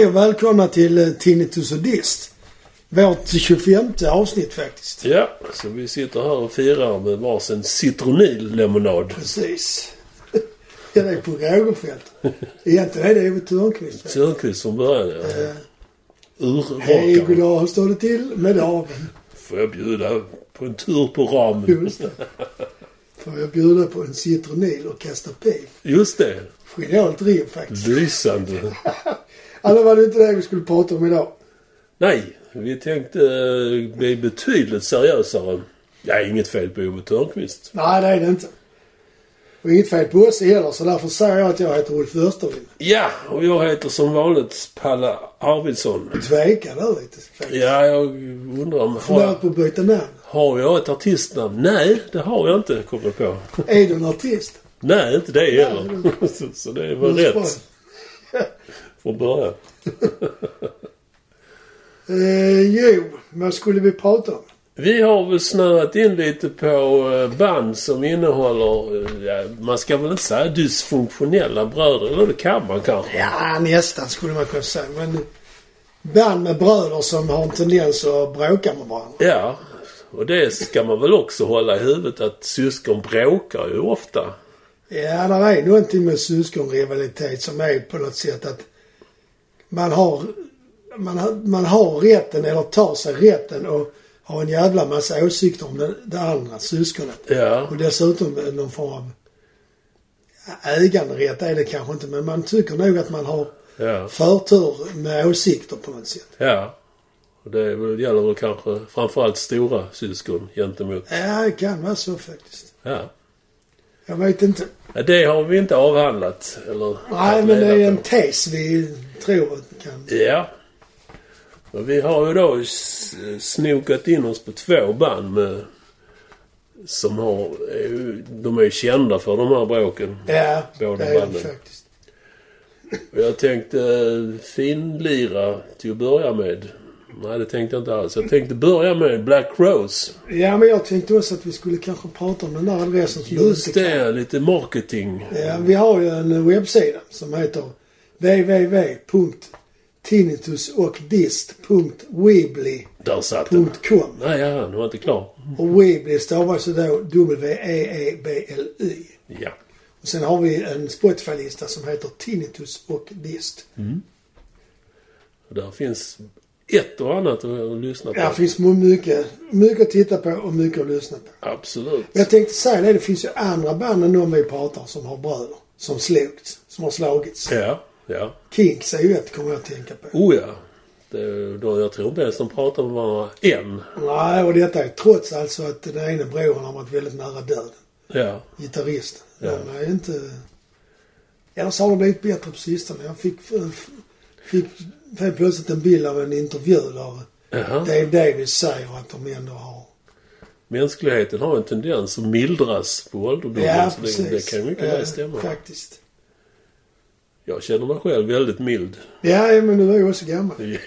Hej och välkomna till eh, Tinnitus och Dist. Vårt 25 avsnitt faktiskt. Ja, så vi sitter här och firar med varsin citronillemonad. Precis. Det är på Rogefeldt. Egentligen är det Ove Törnqvist. Törnqvist från början, ja. Eh, Hej, goddag. Hur står det till med dagen? Får jag bjuda på en tur på ramen? Just det. Får jag bjuda på en citronil och kasta pil? Just det. Genialt rim faktiskt. Lysande. Alltså var det inte det vi skulle prata om idag? Nej, vi tänkte eh, bli betydligt seriösare. Ja, inget fel på Ove Törnqvist. Nej, det är det inte. Och inget fel på oss heller, så därför säger jag att jag heter Ulf Österlind. Ja, och jag heter som vanligt Palle Arvidsson. Tvekar där lite faktiskt. Ja, jag undrar om... Har, Funderat på att byta namn. har jag ett artistnamn? Nej, det har jag inte kommit på. Är du en artist? Nej, inte det heller. Så, så det var rätt från början. Eh, jo, vad skulle vi prata om? Vi har väl snöat in lite på eh, band som innehåller, eh, ja, man ska väl inte säga dysfunktionella bröder, eller det kan man kanske. Ja, nästan skulle man kunna säga. Men band med bröder som har en tendens att bråka med varandra. Ja, och det ska man väl också hålla i huvudet att syskon bråkar ju ofta. Ja, det är någonting med syskonrivalitet som är på något sätt att man har, man man har rätten eller tar sig rätten och har en jävla massa åsikter om det, det andra syskonet. Ja, Och dessutom någon form av äganderätt är det kanske inte men man tycker nog att man har ja, förtur med åsikter på något sätt. ja. Och det gäller väl kanske framförallt stora syskon gentemot, Ja, det kan vara så faktiskt. ja. Jag vet inte. Det har vi inte avhandlat, eller Nej, men det är en tes vi tror att kan... Ja. Och vi har ju då snokat in oss på två band med... Som har... De är ju kända för de här bråken. Ja, Båda det är banden. faktiskt. Och jag tänkte eh, finlira till att börja med. Nej, det tänkte jag inte alls. Jag tänkte börja med Black Rose. Ja, men jag tänkte också att vi skulle kanske prata om den där adressen som du Just kan. det, lite marketing. Ja, vi har ju en webbsida som heter www.tinnitusochdist.weebly.com. Nej, ja, den var inte klar. Och Weebly stavas ju då W-E-E-B-L-Y. Ja. Och sen har vi en Spotify-lista som heter Tinnitus och Dist. Och där finns ett och annat att lyssna på. Där finns mycket, mycket att titta på och mycket att lyssna på. Absolut. Men jag tänkte säga det, det finns ju andra band än de vi pratar om som har bröder. Som slogits. Som har slagits. Ja, ja. Kinks är ju ett, kommer jag att tänka på. Oh ja. Det, då, jag tror inte ens de pratar med varandra än. Nej, och detta är trots alltså att den ena brodern har varit väldigt nära döden. Ja. Gitarristen. Ja. De är inte... Eller så har de blivit bättre på sistone. Jag fick, fick helt plötsligt en bild av en intervju där Jaha. Dave Davis säger att de ändå har... Mänskligheten har en tendens att mildras på ålderdomen. Ja, så precis. det, det kan ju mycket Ja, väl stämma. Faktiskt. Jag känner mig själv väldigt mild. Ja, men du är ju också gammal.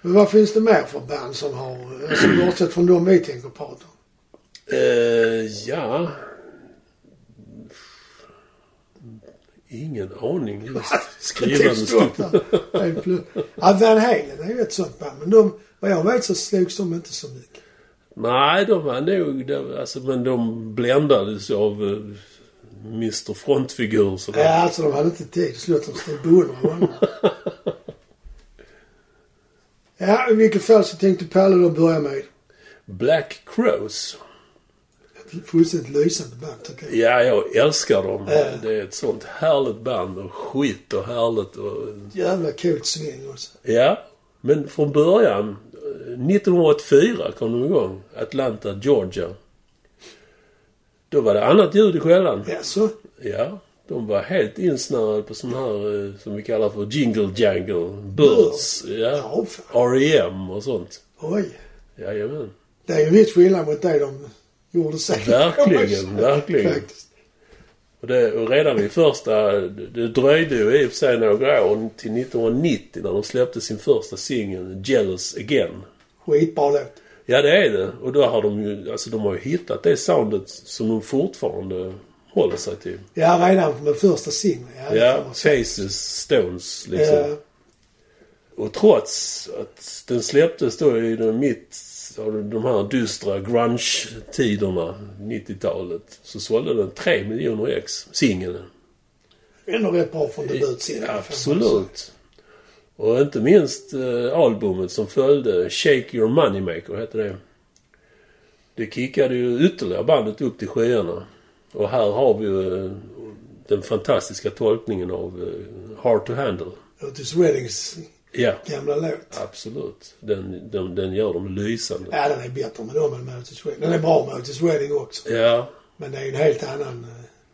Men vad finns det mer för band som har, alltså bortsett från de vi tänker prata om? Eh, ja. Ingen aning. Skrivande stund. Ja, Van Halen är ju ett sånt band. Men de, vad jag vet så slogs de inte så mycket. Nej, de var nog... De, alltså, men de bländades av uh, Mr Frontfigur. Sådär. Ja, alltså de hade inte tid. Slut de stod beundra honom. Ja, i vilket fall så tänkte Palle då börja med Black Crows. Fullständigt lysande band tycker jag. Ja, jag älskar dem. Ja. Det är ett sånt härligt band och skit och härligt och... Jävla coolt sväng också. Ja, men från början. eh, 1984 kom de igång. Atlanta, Georgia. Då var det annat ljud i skällan. Ja, så. Ja, de var helt insnöade på sån här eh, som vi kallar för jingle jangle. Birds. Ja. Ja. R.E.M. och sånt. Oj. Jajamän. Det är ju en viss skillnad mot det de gjorde sen. Verkligen, verkligen. Faktiskt. Och, det, och redan i första... Det, dröjde ju i och för sig några år till 1990 när de släppte sin första singel Jealous Again. Skitbra låt. Ja det är det. Och då har de ju, alltså de har ju hittat det soundet som de fortfarande håller sig till. Ja, redan med första singeln. Ja, Ja. Faces, Stones liksom. Ja, Och trots att den släpptes då i den mitt av de här dystra grunge-tiderna, 90-talet, så sålde den 3 miljoner ex, singeln. ändå rätt bra från debutsingeln. Absolut. Och inte minst eh, albumet som följde, Shake Your Moneymaker hette det. Det kickade ju ytterligare bandet upp till skyarna. Och här har vi ju eh, den fantastiska tolkningen av eh, Hard to Handle. Otis Reddings Ja, gamla låt. absolut. Den, den, den gör dem lysande. Ja, den är bättre med dem än med Otis Redding. Den är bra med Otis Redding också. Ja, Men det är en helt annan...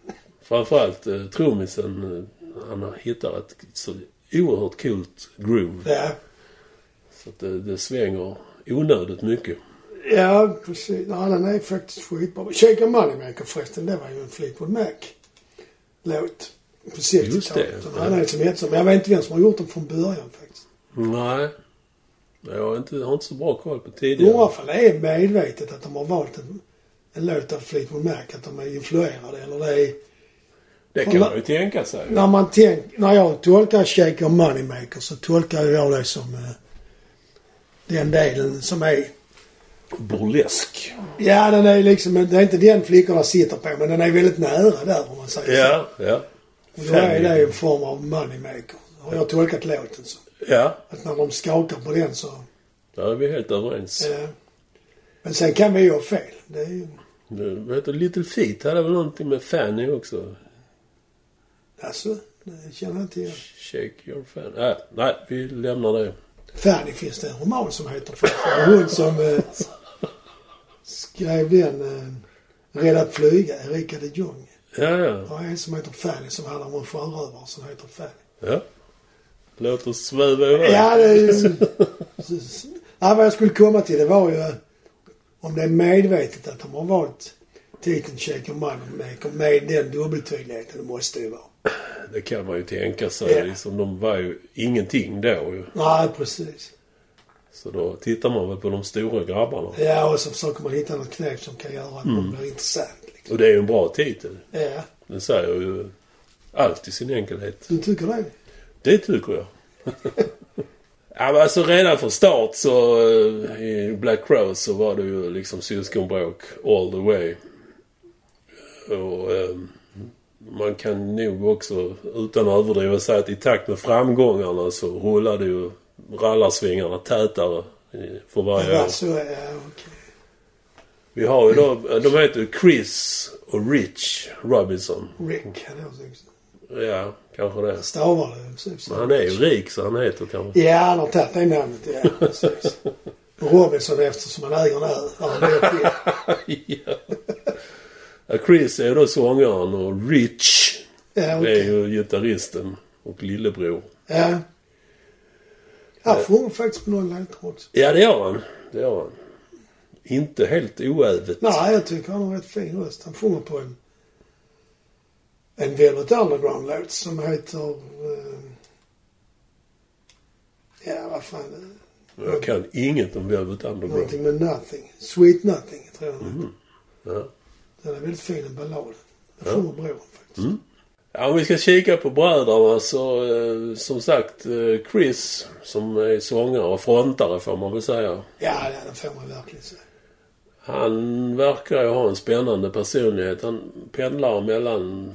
eh, framförallt eh, trummisen, eh, han har hittat ett så oerhört coolt groove. Ja, Så att det, det svänger onödigt mycket. ja precis. Ja, den är faktiskt skitbra. Shake a Moneymaker förresten, det var ju en Fleetwood Mac-låt. På 60-talet. Just det, Som ja. är som hette så. Men jag vet inte vem som har gjort den från början faktiskt. Nej. Jag har inte, har inte så bra koll på tidigare. fall är medvetet att de har valt en, en låt av Fleetwood Mac. Att de är influerade. Eller det är... Det kan man ju tänka sig. När man tänk, när jag tolkar Shake a Moneymaker så tolkar jag det som eh, den delen som är Burlesk. Ja, den är liksom, det är inte den flickorna sitter på, men den är väldigt nära där om man säger Ja, ja. så. Och då är det en form av moneymaker. Har jag tolkat låten så. Ja, Att när de skakar på den så, där är vi helt överens. eh, Men sen kan vi ju ha fel. Det är ju, Det- Vad heter Little Feet? hade väl någonting med Fanny också? alltså, det känner jag inte igen. Shake your fan. Äh, nej, vi lämnar det. Fanny finns det en roman som heter var hon som eh, skrev den, eh, Rädd att flyga, Erika de Jong. Ja, ja. Var en som heter Fanny som handlar om en sjörövare som heter Fanny. ja. Låt oss sväva iväg. Ja, det är ju... Ja, vad jag skulle komma till det var ju eh, om det är medvetet att de har valt titeln Shake Your Moneymaker med den dubbeltydligheten. Det måste ju vara. Det kan man ju tänka sig. Ja. Liksom, de var ju ingenting då ju. Nej, precis. Så då tittar man väl på de stora grabbarna. Ja, och så försöker man hitta något knep som kan göra att man blir intressant. Liksom. Och det är ju en bra titel. Ja, Den säger ju allt i sin enkelhet. du tycker det? Det tycker jag. ja, alltså redan från start så eh, i Black Crow så var det ju liksom syskonbråk all the way. Och eh, man kan nog också utan att överdriva säga att i takt med framgångarna så rullade ju rallarsvingarna tätare för varje år. så är ja, okej. Vi har ju då, de heter Chris och Rich Robinson. Rick, jag sagt. Ja, kanske det. Stavar det precis. Men han är ju rik så han heter kanske... Ja, han har tagit det namnet. Ja, precis. Robinson eftersom han äger en ö. Ja. Chris är ju då sångaren och Rich Ja, är okej. ju gitarristen och lillebror. Ja. Han sjunger faktiskt på någon låt också. Ja, det gör han. Det gör han. Inte helt oävet. Nej, jag tycker han har rätt fin röst. Han sjunger på en, en Velvet Underground-låt som heter... Eh, ja, vad fan. Jag kan inget om Velvet Underground. Någonting med Nothing. Sweet Nothing, tror jag heter. Ja. Den är väldigt fin, en ballad. Den Ja. sjunger bror faktiskt. Ja, om vi ska kika på bröderna så eh, som sagt eh, Chris som är sångare och frontare får man väl säga. Ja, ja, det får man verkligen säga. Han verkar ju ha en spännande personlighet. Han pendlar mellan,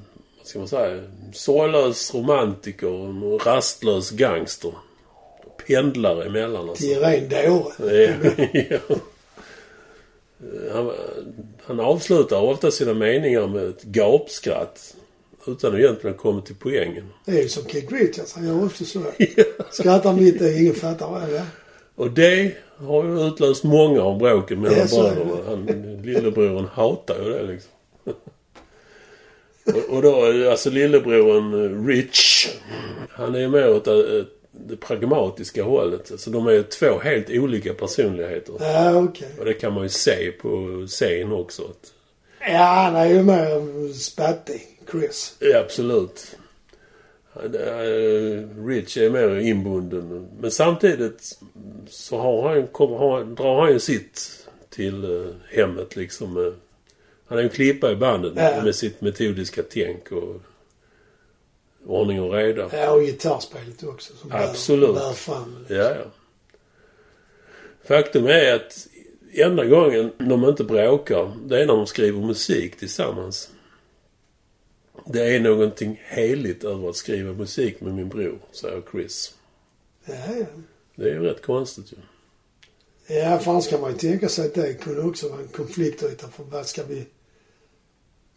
ska man säga, sorglös romantiker och rastlös gangster. Pendlar emellan alltså. Till ren dåre. Han, han avslutar ofta sina meningar med ett gapskratt. Utan att egentligen komma till poängen. Det är ju som Keith Richards. Han gör också så. Skrattar mitt i, ingen fattar vad det är. Och det har ju utlöst många av bråken mellan bröderna. Han, lillebroren hatar ju det liksom. och, då, alltså lillebroren eh, Rich. Han är ju mer åt det, det pragmatiska hållet. Alltså de är två helt olika personligheter. Ja, okej. Och det kan man ju se på scen också. Ja, han är ju mer spattig, Chris. ja, absolut. Eh, Rich är mer inbunden. Men samtidigt så har han, kommer, har, drar han ju sitt till eh, hemmet liksom. Han är en klippa i bandet Ja. med sitt metodiska tänk och ordning och reda. Ja, och gitarrspelet också. Som bär- Absolut. Bär fram. Ja, ja. Faktum är att enda gången de inte bråkar, det är när de skriver musik tillsammans. Det är någonting heligt över att skriva musik med min bror, säger Chris. Ja, ja. Det är ju rätt konstigt ju. Ja, för annars kan man ju tänka sig att det kunde också vara en konfliktyta. För vad ska vi...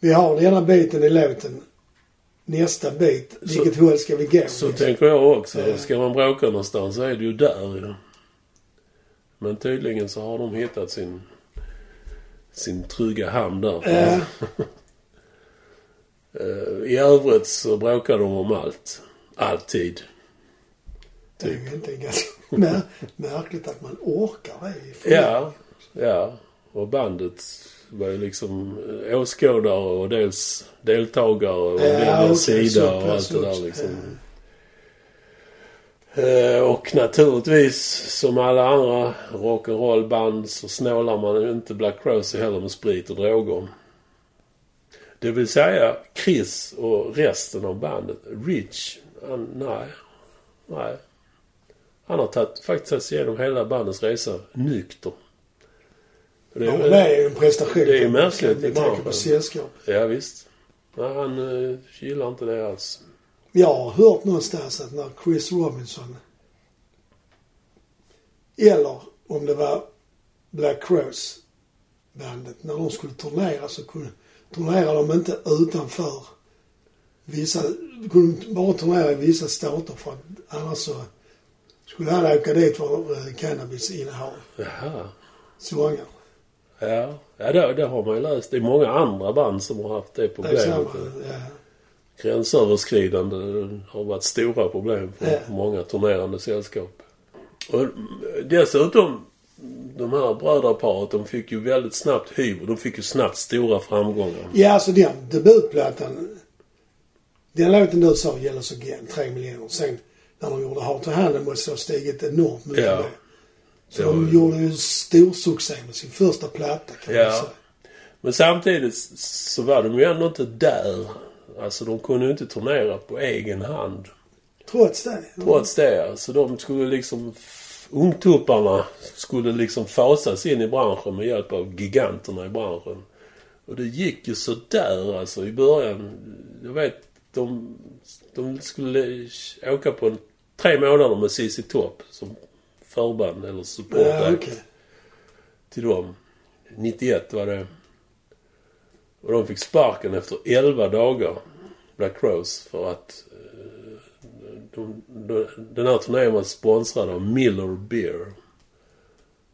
Vi har den ena biten i låten. Nästa bit, Så- vilket håll ska vi gå? Så tänker jag också. Ja. Ska man bråka någonstans så är det ju där ju. Men tydligen så har de hittat sin, sin trygga hamn där. Ja, Eh, I övrigt så bråkar de om allt. Alltid. det är ju inte ganska mär, märkligt att man orkar det. Ja, ja. Och bandet var ju liksom eh, åskådare och dels deltagare och Ja, välja okej, sida och allt det där liksom. Eh, Och naturligtvis som alla andra rock'n'roll-band så snålar man ju inte Black Crowes heller med sprit och droger. Det vill säga Chris och resten av bandet. Rich, han, nej. Nej. Han har tagit, faktiskt tagit sig igenom hela bandets resa nykter. Det Ja, det är ju en prestation. det är ju märkligt Med i tanke på branschen. sällskap. Ja, visst. Nej, han uh, gillar inte det alls. Jag har hört någonstans att när Chris Robinson eller om det var Black Crows bandet, när de skulle turnera så kunde, turnerade de inte utanför vissa, kunde bara turnera i vissa stater för att annars så skulle han åka dit för eh, cannabisinnehav. Jaha. Sångaren. Ja, ja det, det har man ju läst. Det är många andra band som har haft det problemet. ja. Gränsöverskridande har varit stora problem för Ja. många turnerande sällskap. Och dessutom, de här brödraparet, de fick ju väldigt snabbt hyr. De fick ju snabbt stora framgångar. Ja, alltså den debutplattan. Den låten du sa, Yellows Again, 3 miljoner. Sen när de gjorde Heart to Hand måste det ha stigit enormt mycket Ja. Så de gjorde ju stor succé med sin första platta kan Ja. man säga. Men samtidigt så var de ju ändå inte där. Alltså de kunde ju inte turnera på egen hand. Trots det. Trots det. Så de skulle liksom... Ungtupparna skulle liksom fasas in i branschen med hjälp av giganterna i branschen. Och det gick ju så där alltså i början. Jag vet, de, de skulle åka på en, tre månader med CC Top som förband eller support Ja, okej. till dem. 91 var det. Och de fick sparken efter 11 dagar, Black Crows, för att eh, de, de, den här turnén var sponsrad av Miller Beer.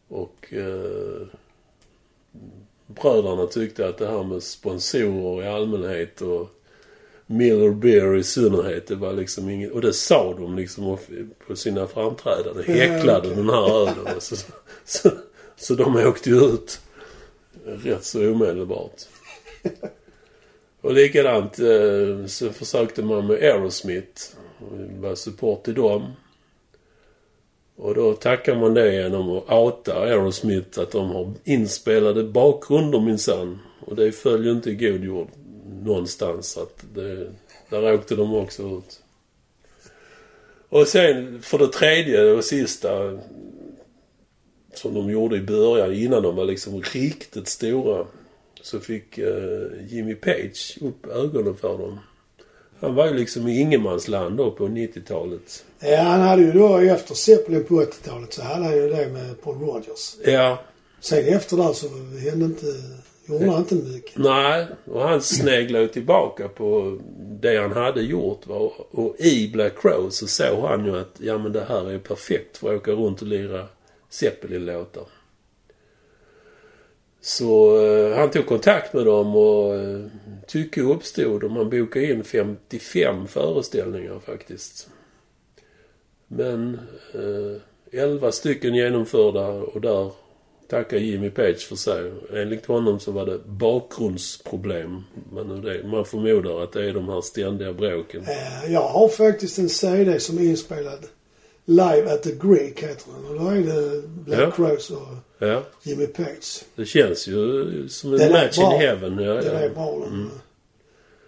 Och eh, bröderna tyckte att det här med sponsorer i allmänhet och Miller Beer i synnerhet, det var liksom inget... Och det sa de liksom på sina framträdanden. Ja, Häcklade okej. den här ölen. Så, så, så de åkte ju ut rätt så omedelbart. Och likadant eh, så försökte man med Aerosmith. Var support till dem. Och då tackar man det genom att outa Aerosmith att de har inspelade bakgrunder minsann. Och det följer inte i god jord någonstans. Att det, där åkte de också ut. Och sen för det tredje och sista som de gjorde i början innan de var liksom riktigt stora. Så fick eh, Jimmy Page upp ögonen för dem. Han var ju liksom i ingenmansland då på 90-talet. Ja, han hade ju då efter Zeppelin på 80-talet så hade han ju det med Paul Rogers. Ja, Sen efter det så hände inte, gjorde han inte mycket. nej. Och han sneglade ju tillbaka på det han hade gjort. Va? Och i Black Crow så såg han ju att ja men det här är perfekt för att åka runt och lira Zeppelin-låtar. Så eh, han tog kontakt med dem och eh, tycke uppstod och man bokade in 55 föreställningar faktiskt. Men eh, 11 stycken genomförda och där tackar Jimmy Page för sig. Enligt honom så var det bakgrundsproblem. Det, man förmodar att det är de här ständiga bråken. Eh, Jag har faktiskt en CD som är inspelad Live at the Greek heter den. Och då är det Black Ja. Crows och Ja. Jimmy Page. Det känns ju som en Den match in heaven. Ja, Den ja. är bra den.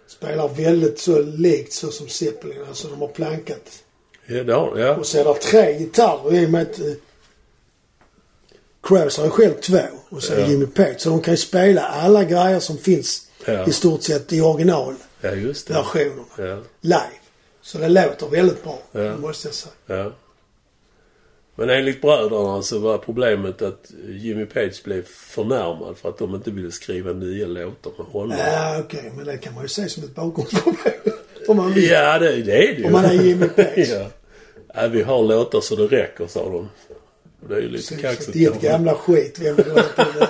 Spelar väldigt så likt så som Zeppelin. Alltså de har plankat. ja, det har ja. Och så är det tre gitarrer i och med att eh, Crows har ju själv två. Och så Ja. Jimmy Page. Så de kan ju spela alla grejer som finns Ja. i stort sett i originalversionerna. ja, just det. Ja. Live. Så det låter väldigt bra. Ja. Måste jag säga. Ja. Men enligt bröderna så var problemet att Jimmy Page blev förnärmad för att de inte ville skriva nya låtar med honom. Ja, okej. Men det kan man ju se som ett bakgrundsproblem. Om man vill. Ja, det, det är det ju. Om man är Jimmy Page. ja. ja, vi har låtar så det räcker, sa de. Och Det är ju lite kaxigt. Ditt gamla skit. Vem hålla på med?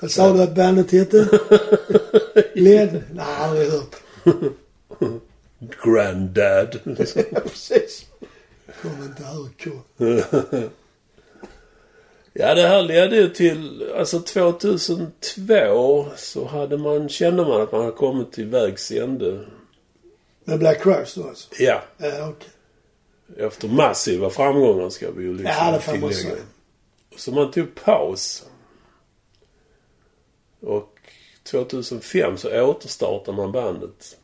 Vad sa du att bandet hette? Led? Nej, aldrig hört. Granddad. Ja, precis. Kom inte här kom. ja, det här ledde ju till... Alltså 2002 så hade man, kände man att man hade kommit till vägs ände. Med Black Crowes då alltså? Ja, Ja, okej. Efter massiva framgångar ska vi ju liksom Ja, det får man säga. Så man tog paus. Och 2005 så återstartade man bandet.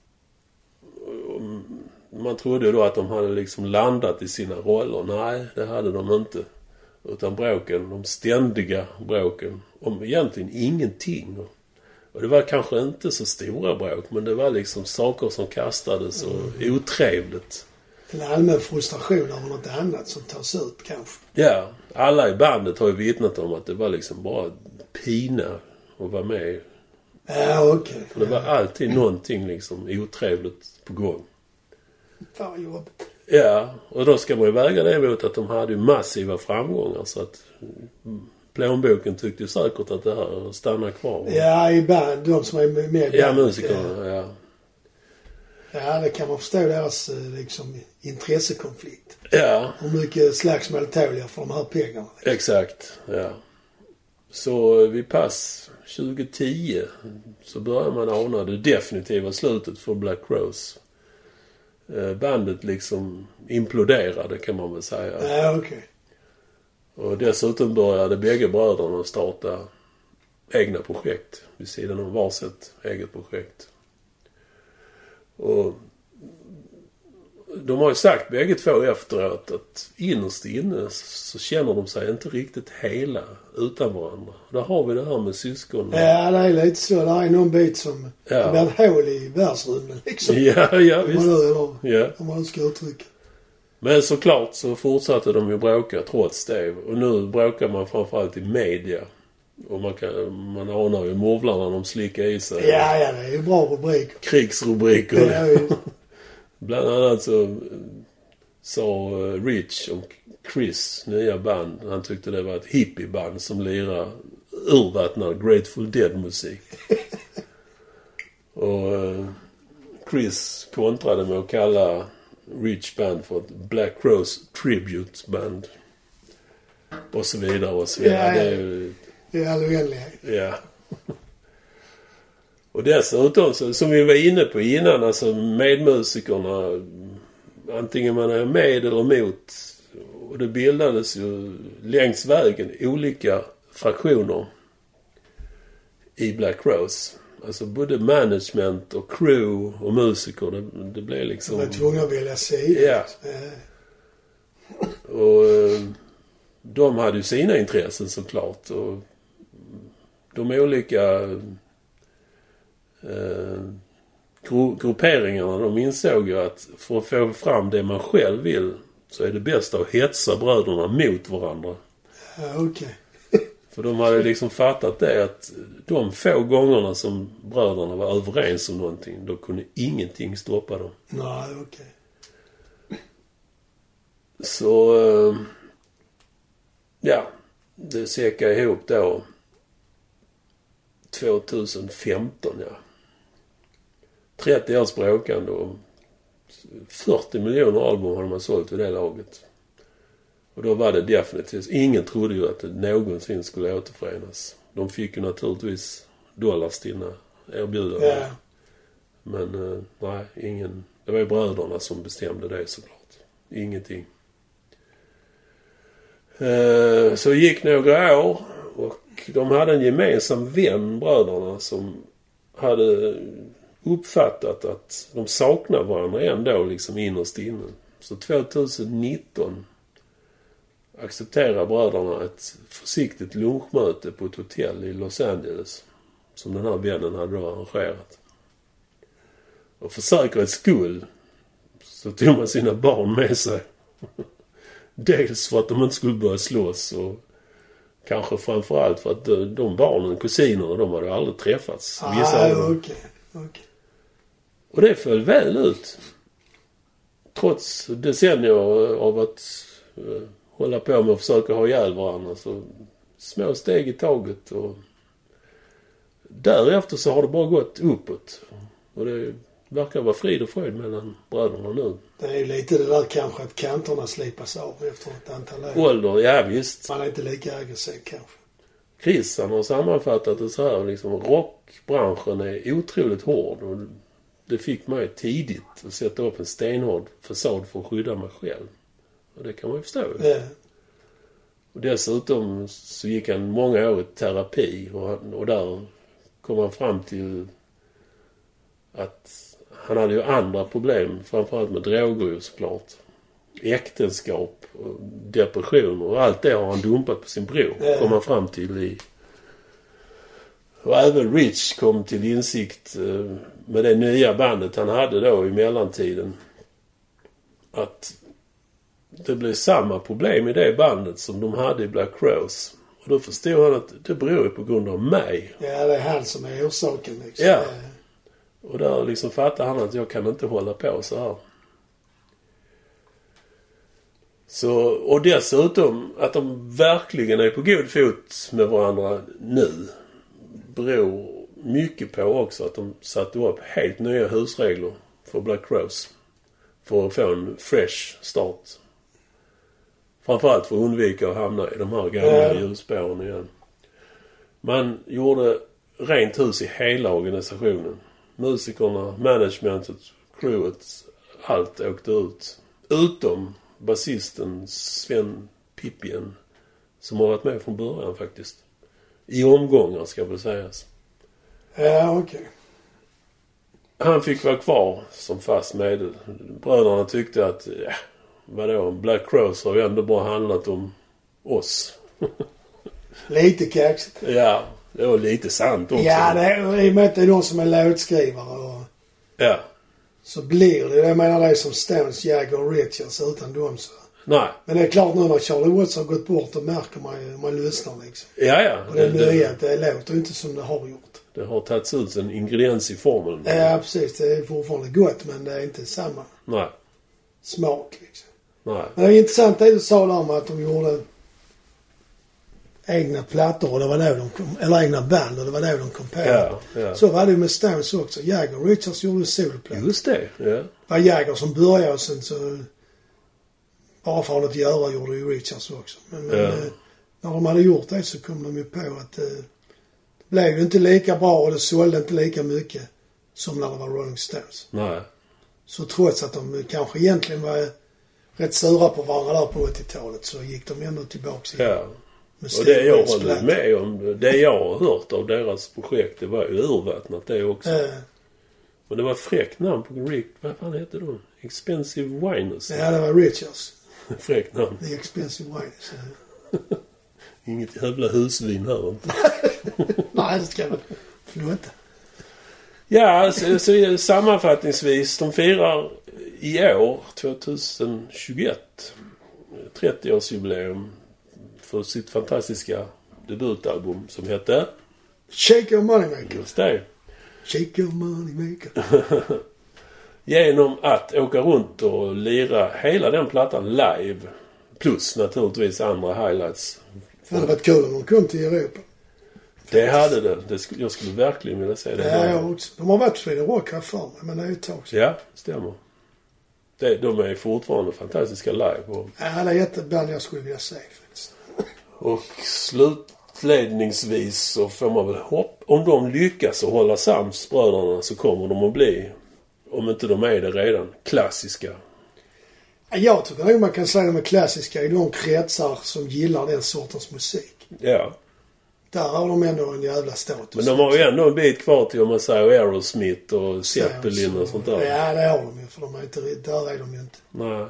Man trodde ju då att de hade liksom landat i sina roller. Nej, det hade de inte. Utan bråken, de ständiga bråken, om egentligen ingenting. Och det var kanske inte så stora bråk, men det var liksom saker som kastades och otrevligt. En allmän frustration över något annat som tas ut kanske. Ja, alla i bandet har ju vittnat om att det var liksom bara pina att vara med. Ja, okej. För det var alltid någonting liksom otrevligt på gång. Fan vad jobbigt. Ja, och då ska man ju väga det mot att de hade ju massiva framgångar så att plånboken tyckte ju säkert att det här stannar kvar. Ja, i band. De som är med i Ja, bandet, musikerna, ja. Ja, det kan man förstå deras eh, liksom, intressekonflikt. Ja, Hur mycket slagsmål tål jag för de här pengarna? exakt. Ja. Så vid pass 2010 så börjar man ana det definitiva slutet för Black Rose. Eh, Bandet liksom imploderade kan man väl säga. Ja, okej. Och dessutom började bägge bröderna starta egna projekt vid sidan om varsitt eget projekt. Och de har ju sagt bägge två efteråt att innerst inne så känner de sig inte riktigt hela utan varandra. Där har vi det här med syskon. Ja, det är lite så. Det är någon bit som... Ja. Det blir ett hål i världsrymden liksom. Ja, ja man visst. nu, eller Ja. om man ska uttrycka. Men såklart så fortsatte de ju bråka trots det. Och nu bråkar man framförallt i media. Och man, kan, man anar ju morvlarna de slickar i sig. Ja, ja, det är ju bra rubriker. Krigsrubriker. Ja. Bland annat så eh, sa eh, Rich om Chris nya band. Han tyckte det var ett hippieband som lirar urvattnad Grateful Dead-musik. Och eh, Chris kontrade med att kalla Rich band för ett Black Rose Tribute Band. Och så vidare och så vidare. Ja, ja. Det är ju I all oändlighet. Ja. Och dessutom, så, som vi var inne på innan, alltså medmusikerna, antingen man är med eller emot. Och det bildades ju längs vägen olika fraktioner i Black Rose. Alltså både management och crew och musiker. Det, det blev De liksom... var tvungna att välja sida. Ja. Ja. Och eh, de hade ju sina intressen såklart. Och de olika eh, gru grupperingarna de insåg ju att för att få fram det man själv vill så är det bäst att hetsa bröderna mot varandra. Ja, okej. För de hade liksom fattat det att de få gångerna som bröderna var överens om någonting, då kunde ingenting stoppa dem. Nej, okej. Så... eh, Ja. Det säckade ihop då. 2015, ja. 30 års bråkande och 40 miljoner album hade man sålt vid det laget. Och då var det definitivt... Ingen trodde ju att det någonsin skulle återförenas. De fick ju naturligtvis dollars till sina erbjudanden. Ja. Men eh, nej, ingen... Det var ju bröderna som bestämde det såklart. Ingenting. Eh, Så gick några år och de hade en gemensam vän, bröderna, som hade uppfattat att de saknar varandra ändå liksom innerst inne. Så 2019 accepterar bröderna ett försiktigt lunchmöte på ett hotell i Los Angeles. Som den här vännen hade då arrangerat. Och för säkerhets skull så tog man sina barn med sig. Dels för att de inte skulle börja slåss och kanske framförallt för att de, barnen, kusinerna, de hade aldrig träffats. Ah, okej. okej. Och det föll väl ut. Trots decennier av att eh, hålla på med att försöka ha ihjäl varandra. Så små steg i taget. Och därefter så har det bara gått uppåt. Och det verkar vara frid och fröjd mellan bröderna nu. Det är ju lite det där kanske att kanterna slipas av efter ett antal år. Ålder, ja visst. Man är inte lika aggressiv kanske. Chris han har sammanfattat det så här liksom. Rockbranschen är otroligt hård. Och det fick mig tidigt att sätta upp en stenhård fasad för att skydda mig själv. Och det kan man ju förstå. Ja. Och dessutom så gick han många år i terapi och, han, och där kom han fram till att han hade ju andra problem. Framförallt med droger ju såklart. Äktenskap, och depressioner och allt det har han dumpat på sin bror. Ja. Kom han fram till i... Och även Rich kom till insikt eh, med det nya bandet han hade då i mellantiden. Att det blev samma problem i det bandet som de hade i Black Crows. Och då förstod han att det beror ju på grund av mig. ja, det är han som är orsaken liksom. Ja. Och där liksom fattade han att jag kan inte hålla på så här. Så, och dessutom att de verkligen är på god fot med varandra nu beror mycket på också att de satte upp helt nya husregler för Black Crows. För att få en fresh start. Framförallt för att undvika att hamna i de här gamla hjulspåren igen. Man gjorde rent hus i hela organisationen. Musikerna, managementet, crewet, allt åkte ut. Utom basisten Sven Pippien. Som har varit med från början faktiskt. I omgångar ska väl sägas. Ja, okej. Han fick vara kvar som fast medel. Bröderna tyckte att, ja, vadå, Black Crows har ju ändå bara handlat om oss. Lite kaxigt. Ja, det var lite sant också. Ja, det är, i och med att det är de som är låtskrivare och Ja. så blir det. Jag menar det är som Stones, Jagger och Richards utan dem så. Nej. Men det är klart nu när Charlie Watts har gått bort då märker man ju, man lyssnar liksom. Ja, ja. Och det Det, nya, det, det låter inte som det har gjort. det har tagits ut en ingrediens i formeln. Ja, precis. Det är fortfarande gott men det är inte samma Nej. smak liksom. Nej. Men det är intressant det du sa där om att de gjorde egna plattor och det var då de kom, eller egna band och det var då de kom på. Ja, ja. Så var det ju med Stones också. Jagger och Richards gjorde solplattor. Just det. Ja. Det var Jagger som började och sen så bara för att göra gjorde ju Richards också. Men, men Ja. eh, när de hade gjort det så kom de ju på att eh, det blev ju inte lika bra och det sålde inte lika mycket som när det var Rolling Stones. Nej. Så trots att de kanske egentligen var rätt sura på varandra där på 80-talet så gick de ändå tillbaks igen. Ja. Och det jag håller med om, det jag har hört av deras projekt, det var urvattnat det också. platta. Eh, Men det var fräckt namn på Rick, vad fan hette de? Expensive Winers. ja, det var Richards. Fräckt namn. The Expensive Wines. Eh, Inget jävla husvin här inte. Nej, det ska man flotta. Ja, så, så sammanfattningsvis. De firar i år, 2021, 30-årsjubileum för sitt fantastiska debutalbum som hette... Shake your moneymaker. Just det. Shake your moneymaker. Genom att åka runt och lira hela den plattan live. Plus naturligtvis andra highlights. Det hade varit kul om de kom till Europa. Det hade det. det skulle, jag skulle verkligen vilja se det. Ja, jag också. De har varit på Sweden Rock här för mig, men det är ett tag sedan. Ja, stämmer. Det, de är fortfarande fantastiska live. Och, Ja, det är ett band jag skulle vilja se. Och slutledningsvis så får man väl hopp. Om de lyckas att hålla sams bröderna så kommer de att bli, om inte de är det redan, klassiska. Jag tycker nog man kan säga att de är klassiska i de kretsar som gillar den sortens musik. Ja. Där har de ändå en jävla status. Men de har ju ändå en bit kvar till om man säger Aerosmith och Zeppelin och sånt där. Ja, det har de ju. För de är inte, där är de ju inte. Nej.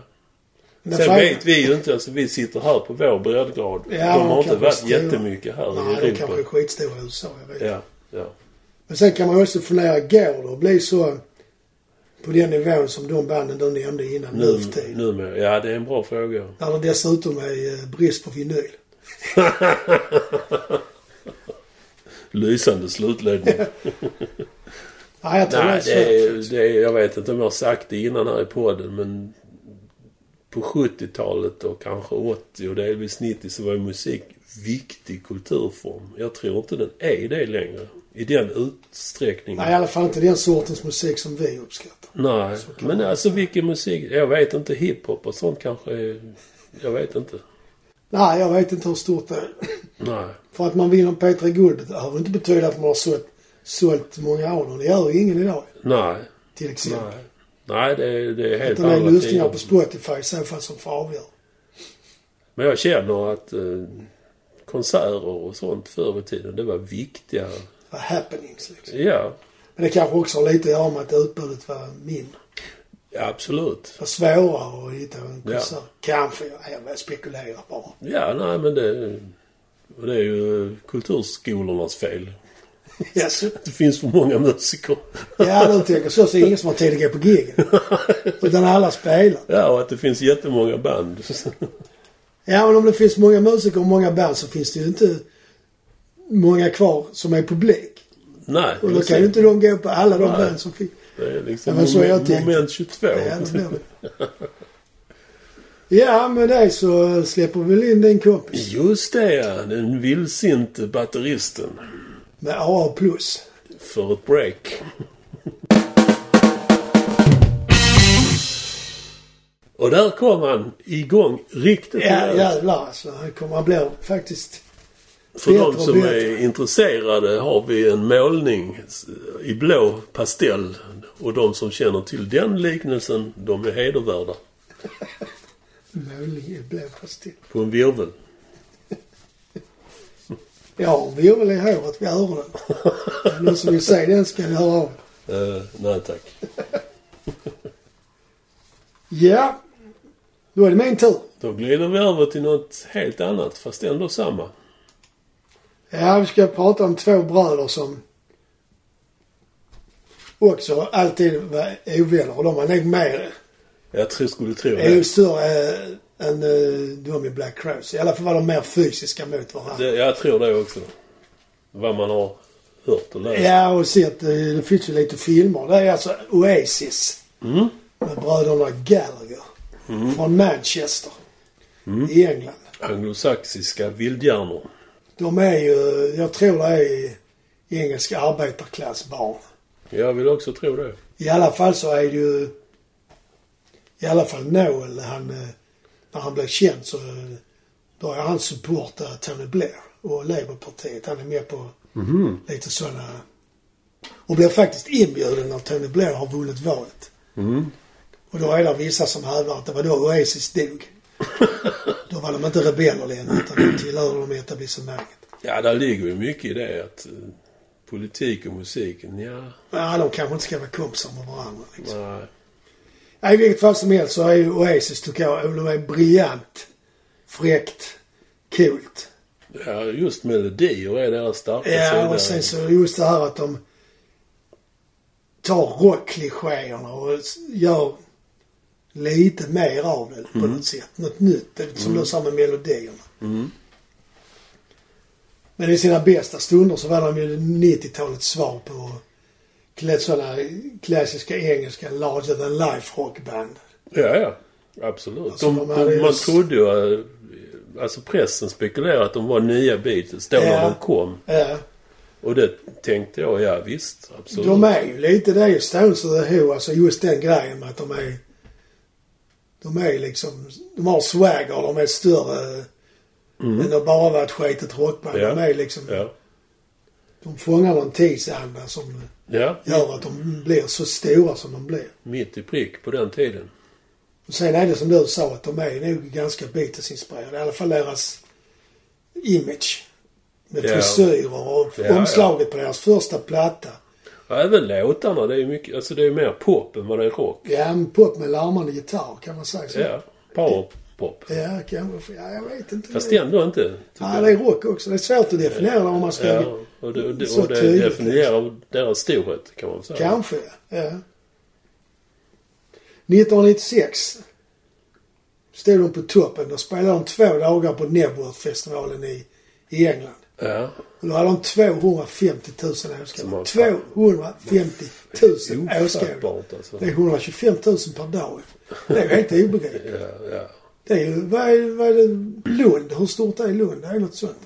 Sen frågan- vet vi ju inte. Alltså vi sitter här på vår breddgrad. Ja, de har de inte varit stora. jättemycket här Nej, i de Europa. kanske är skitstora i USA. Jag vet. Ja, ja. Men sen kan man också fundera, går det att bli så på den nivån som de banden du nämnde innan nu Nu, för tiden? numera. Ja, det är en bra fråga. När det dessutom är eh, brist på vinyl. Lysande slutledning. Nej, jag tror Nej, det är, det är, jag vet inte om jag har sagt det innan här i podden men på 70-talet och kanske 80 och delvis 90 så var ju musik viktig kulturform. Jag tror inte den är det längre. I den utsträckningen. Nej, i alla fall inte den sortens musik som vi uppskattar. Nej, men man alltså vilken musik? Jag vet inte. Hiphop och sånt kanske är... Jag vet inte. Nej, jag vet inte hur stort det är. Nej. För att man vinner P3 Guld behöver inte betyda att man har sålt, sålt många av dem. Det gör ju ingen idag, Nej. till exempel. Nej. Nej, det det är helt Utan det är andra lyssningar på Spotify i så fall som får avgöra. Men jag känner att eh, konserter och sånt förr i tiden, det var viktiga. Det var happenings liksom. Ja, Men det kanske också har lite att göra med att utbudet var mindre. ja absolut. Det var svårare att hitta en Ja. konsert. Kanske. Jag, spekulerar bara. Ja, nej men det... Det är ju kulturskolornas fel. Yes. Det finns för många musiker. Ja, du tänker så. Så är det ingen som har tid att gå på giggen. Utan alla spelar. Ja, och att det finns jättemånga band. Ja, men om det finns många musiker och många band så finns det ju inte många kvar som är publik. nej, Och då kan ju inte de gå på alla de Nej. band som finns. Det är liksom Ja, men så jag moment, moment 22. Ja, det det. Ja, med det så släpper vi väl in din kompis. Just det ja, den vildsinte batteristen. Med AA+. För ett break. Och där kom han igång riktigt Ja, rejält. jävlar alltså. Han kommer att bli faktiskt... För bättre de och som bättre. är intresserade har vi en målning i blå pastell. Och de som känner till den liknelsen, de är hedervärda. Målning i blå pastill. På en virvel. Jag har en virvel i håret vid öronen. Någon som vill se den ska ni höra av. Uh, nej tack. Ja. Då är det min tur. Då glider vi över till något helt annat, fast ändå samma. Ja, vi ska prata om två bröder som också alltid var ovänner. Och de var nog mer, Jag tror, skulle tro det. större än äh, de i Black Crows. I alla fall var de mer fysiska mot varandra. det. Jag tror det också. Vad man har hört och läst. Ja, och sett, eh, det finns ju lite filmer. Det är alltså Oasis. Mm. Med bröderna Gallagher. Från Manchester. I England. Anglosaxiska vildhjärnor. De är ju, jag tror det är engelska arbetarklassbarn. Jag vill också tro det. I alla fall så är det ju... I alla fall Noel, han, eh, när han blev känd så började han supporta Tony Blair och Labourpartiet. Han är med på Mhm. lite sådana... Och blev faktiskt inbjuden när Tony Blair har vunnit valet. Mm. Och då är det vissa som hävdar att det var då Oasis dog. då var de inte rebeller längre utan de tillhörde de etablissemanget. Ja, där ligger ju mycket i det att eh, politik och musiken, ja, Ja, de kanske inte ska vara kompisar med varandra liksom. nej. Ja, I vilket fall som helst så är ju Oasis tycker jag, de är briljant, fräckt, coolt. Ja, just melodier är deras starka Ja, sida. och sen så just det här att de tar rockklichéerna och gör lite mer av det på något sätt. Något nytt. Det, som du sa med melodierna. Mm. Men i sina bästa stunder så var de ju 90-talets svar på sådana klassiska engelska larger than life rockband. Ja, ja. Absolut. Alltså, de, de de, man trodde ju... eh, Alltså pressen spekulerade att de var nya Beatles då Ja. när de kom. Ja. Och det tänkte jag, ja visst. Absolut. De är ju lite, det är ju Stones och The Who, alltså just den grejen med att de är... De är liksom, de har swagger, de är större Mm. än att bara vara ett skitigt rockband. Ja. De är liksom, Ja. de fångar någon tidsanda som Ja. gör att de blir så stora som de blir. Mitt i prick på den tiden. Och sen är det som du sa att de är nog ganska Beatles-inspirerade. I alla fall deras image. Med Ja. frisyrer och Ja, ja. omslaget på deras första platta. Och även låtarna. Det är ju mycket, alltså det är mer pop än vad det är rock. Ja, en pop med larmande gitarr kan man säga så. Ja. Powerpop. Ja, kanske. Ja, jag vet inte. Fast ändå inte. tycker Ja, det är rock också. Det är svårt att definiera om man ska... Ja, och det, och det, och det definierar deras storhet kan man säga. Kanske, ja. 1996 stod de på toppen. Då spelade de två dagar på Nebworth-festivalen i, i England. Ja. Och då hade de 250 000 Som åskådare. var 250 000 åskådare. Alltså. Det är 125 000 per dag. Det är ju helt obegripligt. Ja, ja. Det är ju, vad är, vad är det, Lund? Hur stort är Lund? Det är något sånt.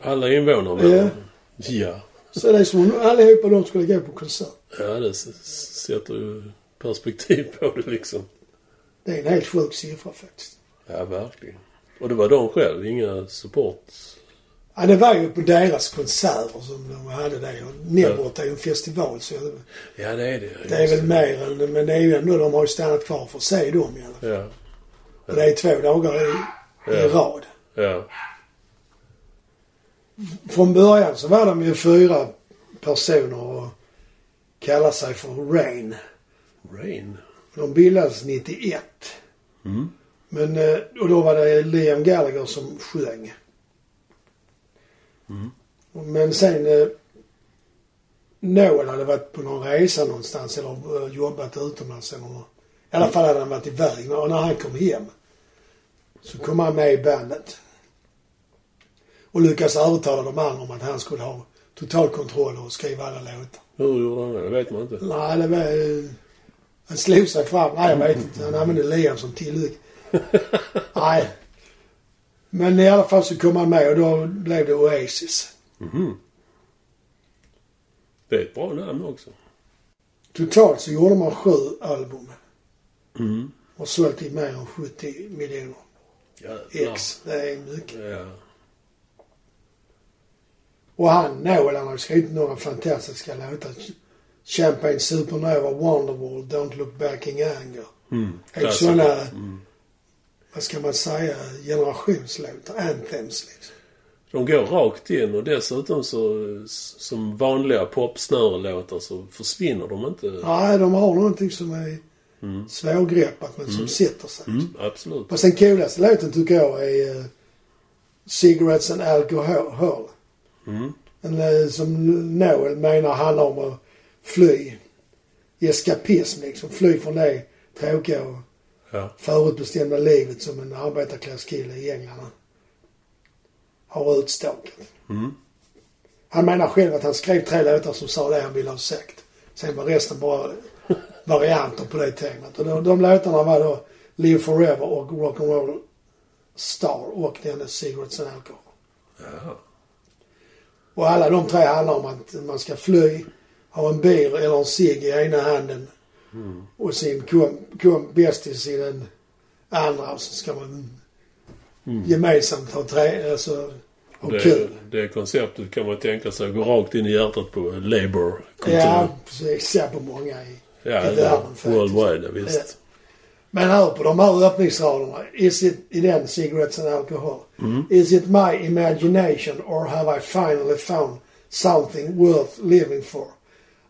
Alla invånare. Ja. Ja. Så det är som om allihopa de skulle gå på konsert. Ja, det sätter ju perspektiv på det liksom. Det är en helt sjuk siffra faktiskt. Ja, verkligen. Och det var de själv, inga support. Ja, det var ju på deras konserter som de hade det. Och Nebworth är ju en festival så Ja, det är det. det är väl mer än, men det är ju ändå, de har ju stannat kvar för att se dem i alla fall. Ja, Och det är två dagar i, i rad. ja. Från början så var de ju fyra personer och kallade sig för Rain. Rain. De bildades 91. Mm. Men, eh, och då var det Liam Gallagher som sjöng. Mm. Men sen eh, Noel hade varit på någon resa någonstans eller eh, jobbat utomlands eller något. I alla fall hade han varit iväg. Och när han kom hem så kom han med i bandet. Och lyckades övertala de andra om att han skulle ha totalkontroll och skriva alla låtar. Hur gjorde han det? Det vet man inte. Nej, det var... eh, Han slog sig fram. Nej, jag vet inte. Han använde Liam som tillhygge. Nej. Men i alla fall så kom han med och då blev det Oasis. Mhm. Det är ett bra namn också. Totalt så gjorde man sju album Mm. och sålt i mer än 70 miljoner Jävlar. ex. Det är mycket. Ja. Och han, Noel, han har skrivit några fantastiska låtar. Champagne Supernova, Wonderwall, Don't Look Back in Anger. Mm. Helt sådana, Mm. vad ska man säga, generationslåtar. Anthems liksom. De går rakt in och dessutom så som vanliga popsnörelåtar så försvinner de inte. Nej, de har någonting som är Mm. svårgreppat men som sätter sig. Mm, absolut. Fast den coolaste låten tycker jag är uh, Cigarettes and Alcohol. Mm. En, eh, som Noel menar handlar om att fly. Eskapism liksom. Fly från det tråkiga och Ja. förutbestämda livet som en arbetarklasskille i England har utstakat. Mm. Han menar själv att han skrev tre låtar som sa det han ville ha sagt. Sen var resten bara varianter på det temat. Och de, de låtarna var då Live Forever och Rock'n'Roll Star och denna Cigarettes and Alcohol. Ja. Och alla de tre handlar om att man ska fly, ha en bil eller en cigg i ena handen Mm. och sin kom, kom bästis i den andra och så ska man Mm. gemensamt ha, tre, alltså, ha Det, kul. det konceptet kan man tänka sig gå rakt in i hjärtat på labour Ja, precis. Ja, på många i, ja i världen faktiskt. worldwide, ja, visst. Men hör på de här öppningsraderna. Is it, i den Cigarettes and Alcohol. Mm. Is it my imagination or have I finally found something worth living for?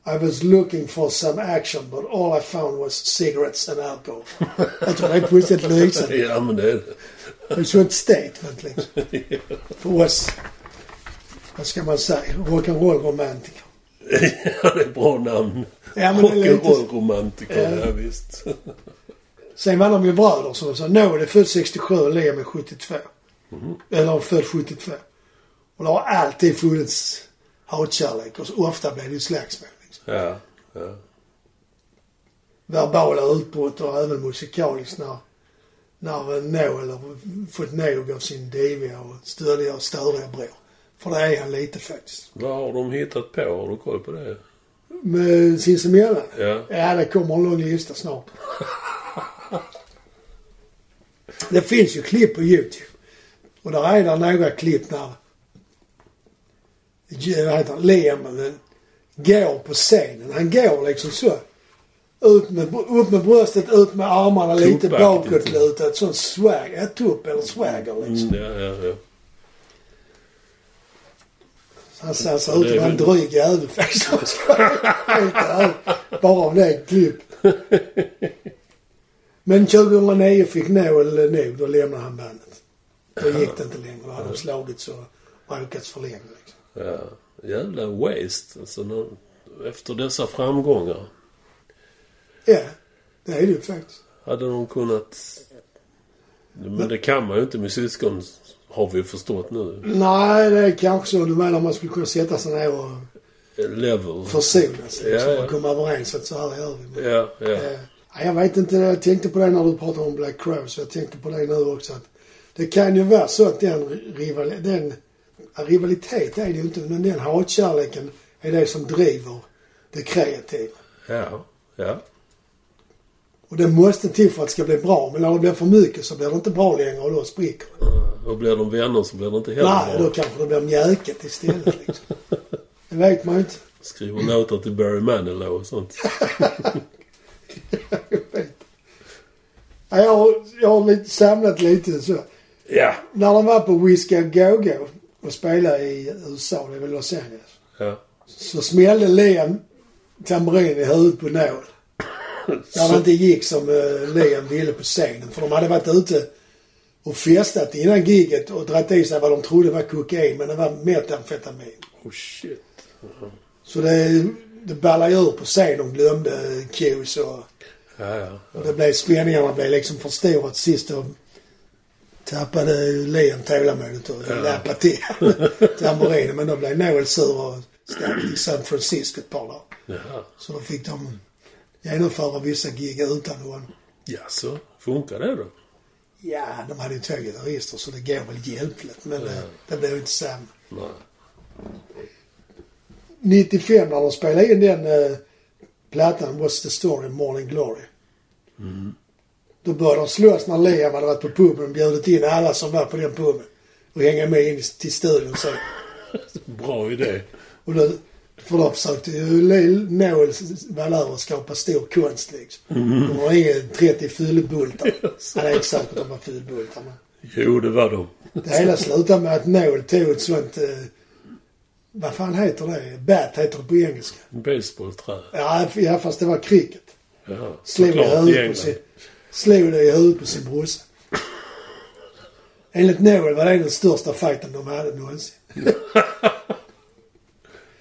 I was looking for some action but all I found was cigarettes and alcohol. Jag tror det är fullständigt lysande. Ja, men det är det. Det är ett statement liksom. För oss, vad ska man säga, rock'n'roll-romantiker. ja, det är bra namn. Ja, Rock'n'roll-romantiker, Ja. ja, visst. Sen var de ju bröder som sa, Noel är född 67 och Liam är 72. Eller född 72. Och det har alltid funnits hatkärlek och så ofta blev det ju slagsmål. Liksom. Ja, ja. Verbala utbrott och även musikaliskt när, när Noel har fått nog av sin diviga och stödiga och störiga bror. För det är han lite faktiskt. Vad har de hittat på? Har du koll på det? Med sinsemellan. Ja. Ja, det kommer en lång lista snart. Det finns ju klipp på YouTube. Och där är det några klipp när vad heter Liam går på scenen. Han går liksom så. Ut med, upp med bröstet, ut med armarna lite bakåtlutat. Sån swag. Ja, tupp eller swagger liksom. Mm, ja, ja, ja. Han ser Ja, ut att är vara en dryg jävel faktiskt. Bara av det klipp. Men 2009 fick Noel nog. Då lämnade han bandet. Då gick det inte längre. Då hade de slagits och bråkats för länge. Liksom. ja. Jävla waste. Alltså, när, efter dessa framgångar. Ja, det är det ju faktiskt. Hade de kunnat... Men det kan man ju inte med syskon. Har vi förstått nu. Nej, det är kanske så. Du menar man skulle kunna sätta sig ner och Level. försonas. Ja, Liksom, ja. och komma överens att så här gör vi. Men, Ja, ja. eh, ja, jag vet inte. Jag tänkte på det när du pratade om Black Crows. Jag tänkte på det nu också. Att det kan ju vara så att den, rival, den rivalitet är det ju inte. Men den hatkärleken är det som driver det kreativa. Ja, ja. Och det måste till för att det ska bli bra. Men när det blir för mycket så blir det inte bra längre och då spricker det. Och blir de vänner så blir det inte heller Nej, bra. då kanske det blir mjäket istället liksom. Det vet man ju inte. Skriver låtar till Barry Manilow och sånt. Ja, jag har, jag har lite, samlat lite så. Ja. När de var på Whiskey A Go-Go och spelade i USA, det är väl Los Angeles. Ja. Så smällde Liam tamburin i huvudet på Noel. När det inte gick som uh, Liam ville på scenen. För de hade varit ute och festat innan giget och dragit i sig vad de trodde var kokain. Men det var metamfetamin. Oh shit. Så det, det ballade ur på scen. De glömde cues och, Ja, ja. och det blev, spänningarna blev liksom för stora till sist. Och tappade Liam tålamodet och Ja. lappade till tamburinen. Men då blev Noel sur och stack till San Francisco ett par dagar. Så då fick de genomföra vissa gig utan honom. Ja, så funkar det då? Ja, de hade ju två gitarrister så det går väl hjälpligt. Men det, det blev inte samma. Nej. 95 när de spelade in den eh, plattan What's the story Morning Glory. Då började de slåss när Liam hade varit på puben och bjudit in alla som var på den puben. Och hänga med in till studion så. Bra idé. Och då, för då försökte ju Noel Valör skapa stor konst liksom. De har inga 30 fyllebultar. Han är inte säker att de var fyllebultar men. Jo, det var de. Det hela slutade med att Noel tog ett sånt... Eh, vad fan heter det? Bat heter det på engelska. Basebollträ. Ja, ja fast det var cricket. Jaha. Slog huvudet på sin, slog det i huvudet på sin brorsa. Enligt Noel var det den största fighten de hade någonsin.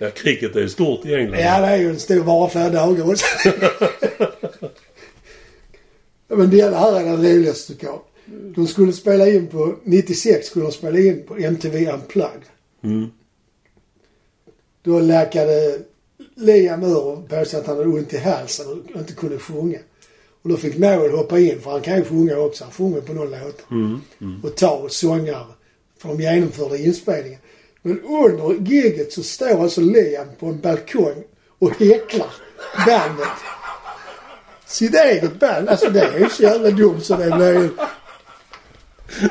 Ja, cricket är ju stort i England. Ja, det är ju en stor vara flera dagar också. Men det här är den roligaste tycker jag. De skulle spela in på, 96 skulle de spela in på MTV Unplugged. Mm. Då läkade Liam ur och påstod att han hade ont i halsen och inte kunde sjunga. Och då fick Noel hoppa in, för han kan ju sjunga också. Han sjunger på någon låt. Mm. Mm. Och ta sångare. För de genomförde inspelningen. Men under giget så står alltså Liam på en balkong och häcklar bandet. Sitt eget band. Alltså det är ju så jävla dumt så det blir.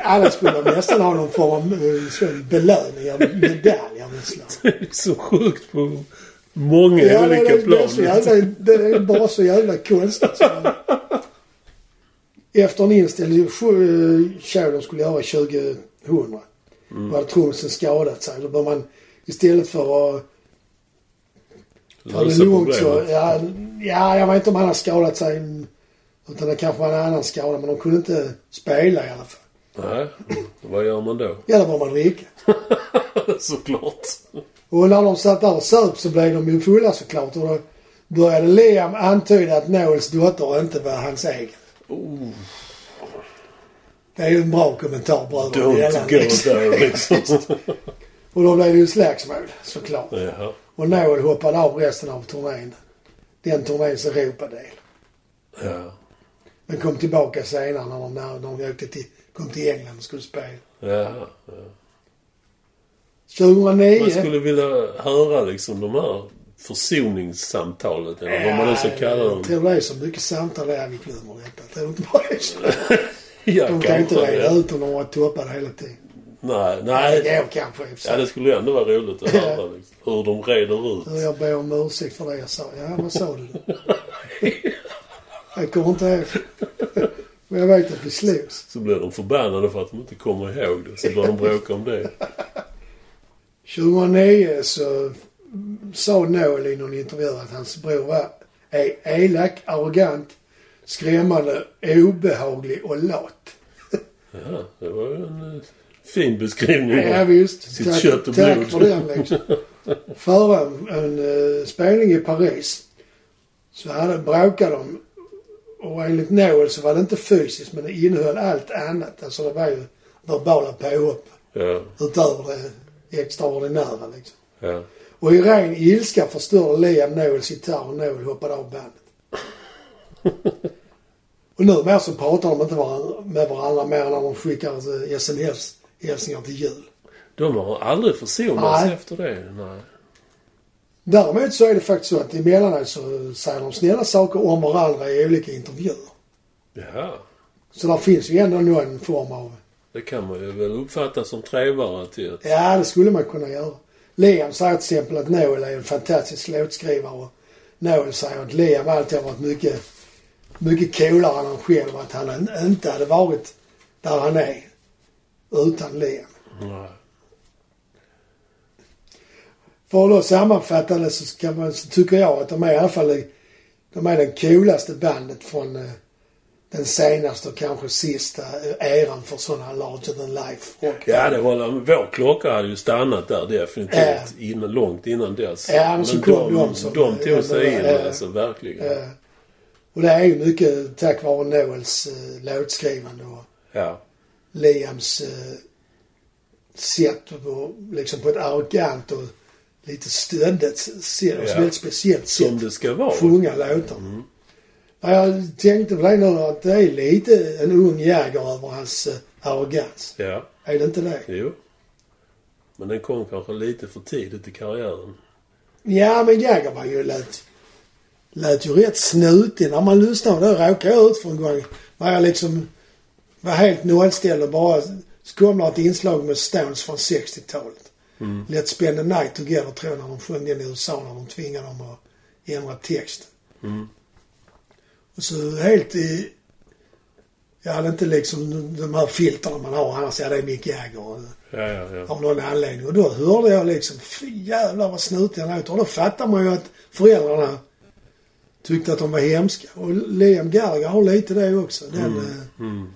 Annars skulle de nästan ha någon form av eh, belöning, medalj av något slag. Så sjukt på många Ja, olika det, det, är plan. jävla, det är bara så jävla konstigt. Så. Efter en inställd show show de skulle göra 2000. Mm. Då hade trummisen skadat sig. Då bör man istället för att ta det lugnt så... Ja, ja, jag vet inte om han har skadat sig. Utan det kanske var en annan skada. Men de kunde inte spela i alla fall. Nej, vad gör man då? Ja, då var man dricka. Såklart. Och när de satt där och söp så blev de ju fulla såklart. Och då började Liam antyda att Noels dotter inte var hans egen. Oh, Det är ju en bra kommentar bröderna don't go there liksom. Och då blev det ju slagsmål såklart. Jaha. Och Noel hoppade av resten av turnén. Den turnéns Europadel. Ja. Men kom tillbaka senare när de, när de åkte till, kom till England och skulle spela. Jaha. Ja. 2009. Man skulle vilja höra liksom de här försoningssamtalet eller vad man nu ska kalla dem. Jag tror det är så mycket samtal där vi glömmer detta. Du inte bara det är så? Ja, De kan inte reda ja. ut om de var toppade hela tiden. Nej, Det nej. går kanske. Ja, det skulle ju ändå vara roligt att höra liksom, hur de reder ut. Jag ber om ursäkt för det jag sa. Ja, vad sa du? Jag kommer inte ihåg. Men jag vet att vi slogs. Så blir de förbannade för att de inte kommer ihåg det. Så börjar de bråka om det. 2009 så sa Noel i någon intervju att hans bror var är elak, arrogant, skrämmande, obehaglig och lat. Ja, det var ju en eh, fin beskrivning. Ja, visst. Sitt tack, kött och tack blod. för den liksom. Före en, en uh, spelning i Paris så hade, bråkade de och enligt Noel så var det inte fysiskt men det innehöll allt annat. Alltså det var ju verbala påhopp Ja, utöver det extraordinära liksom. ja. Och i ren ilska förstörde Liam Noels gitarr och Noel hoppade av bandet. och numera så pratar de inte varandra, med varandra mer än när de skickar eh, sms-hälsningar till jul. De har aldrig försonats Nej. efter det. Nej. Däremot så är det faktiskt så att emellanåt så säger de snälla saker om varandra i olika intervjuer. Ja, Så där finns ju ändå någon form av... det kan man ju väl uppfatta som trevare till att... Ja, det skulle man kunna göra. Liam säger till exempel att Noel är en fantastisk låtskrivare Noel säger att Liam alltid har varit mycket, mycket coolare än han själv. Att han inte hade varit där han är utan Liam. För att då sammanfatta det så, kan man, så tycker jag att de är i alla fall de är den coolaste bandet från eh, den senaste och kanske sista eran för sådana larger than life rock. Ja, det håller Vår klocka hade ju stannat där definitivt. Ja. Innan, långt innan dess. Ja, men så kom de, de som- de tog sig in alltså, verkligen. Eh, och det är ju mycket tack vare Noels eh, låtskrivande och Ja. Liams eh, sätt och liksom på ett arrogant och lite stöddigt sätt. Ja. väldigt speciellt sätt. Som det ska vara. sjunga låtar. Ja, Jag tänkte på det nu att det är lite en ung jäger över hans eh, arrogans. Ja, Är det inte det? jo. Men den kom kanske lite för tidigt i karriären. Ja, men Jäger var ju lät, lät ju rätt snutig. När man lyssnade på det råkade jag ut för en gång. Var jag liksom var helt nollställd och bara det ett inslag med Stones från 60-talet. Mm. Let's spend the night together tror jag när de sjöng den i USA när de tvingade dem att ändra texten. Mm. Och så helt i... Jag hade inte liksom de här filterna man har annars. Ja, det är Mick Jagger. och- Ja, ja, ja. av någon anledning. Och då hörde jag liksom, fy jävlar vad snutig han låter. Och då fattar man ju att föräldrarna tyckte att de var hemska. Och Liam Gallagher har lite det också. Den, eh, Mm.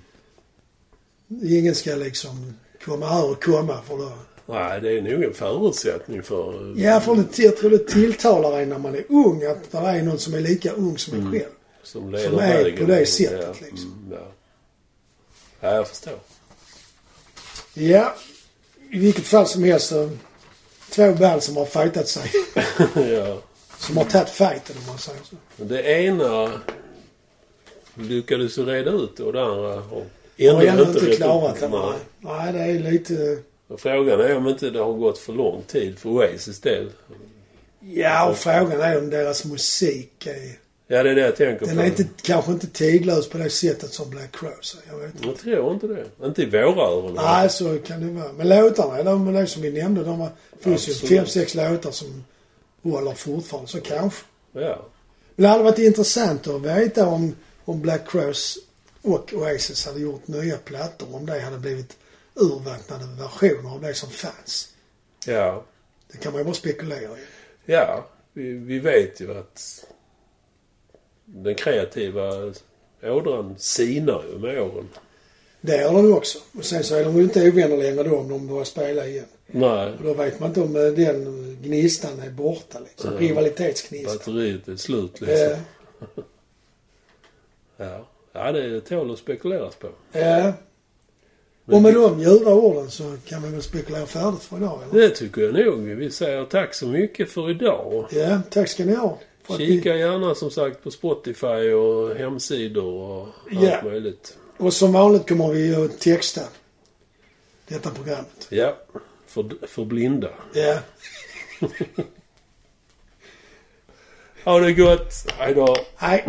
ingen ska liksom komma här och komma för då. Nej, det är nog en förutsättning för... Ja, för det, jag tror det tilltalar en när man är ung att det är någon som är lika ung som en själv. Som leder Som är vägen. på det sättet, ja. liksom. Mm, ja. ja, jag förstår. Ja, i vilket fall som helst så två band som har fightat sig. ja. Som har tagit fighten om man säger så. Det ena lyckades reda ut och det andra har Jag har ändå inte rett klarat det. Nej. Nej, det är lite... Och Frågan är om inte det har gått för lång tid för Oasis del. Ja, och frågan är om deras musik är... Ja, det är det jag tänker Den på. är inte, kanske inte tidlös på det sättet som Black Crows är. Jag vet inte. Jag tror inte det. Inte i våra öron. Nej, så kan det vara. Men låtarna, de, de som vi nämnde, de var, finns ju fem, sex låtar som håller fortfarande. Så kanske. Ja. Men det hade varit intressant att veta om, om Black Crows och Oasis hade gjort nya plattor. Om det hade blivit urvattnade versioner av det som fanns. Ja. Det kan man ju bara spekulera i. Ja. Vi, vi vet ju att den kreativa ådran sinar ju med åren. Det gör de också. Och sen så är de ju inte ovänner längre då om de börjar spela igen. Nej. Och då vet man inte om eh, den gnistan är borta liksom. Mm. Rivalitetsgnistan. Batteriet är slut liksom. Eh, Ja. Ja, det tål att spekuleras på. eh. Och med de ljuva orden så kan vi väl spekulera färdigt för idag eller? Det tycker jag nog. Vi säger tack så mycket för idag. Ja, tack ska ni ha. Kika gärna som sagt på Spotify och hemsidor och Ja. allt möjligt. Och som vanligt kommer vi att texta detta programmet. Ja. För, för blinda. Ja. Ha det gott. Hej då. Hej.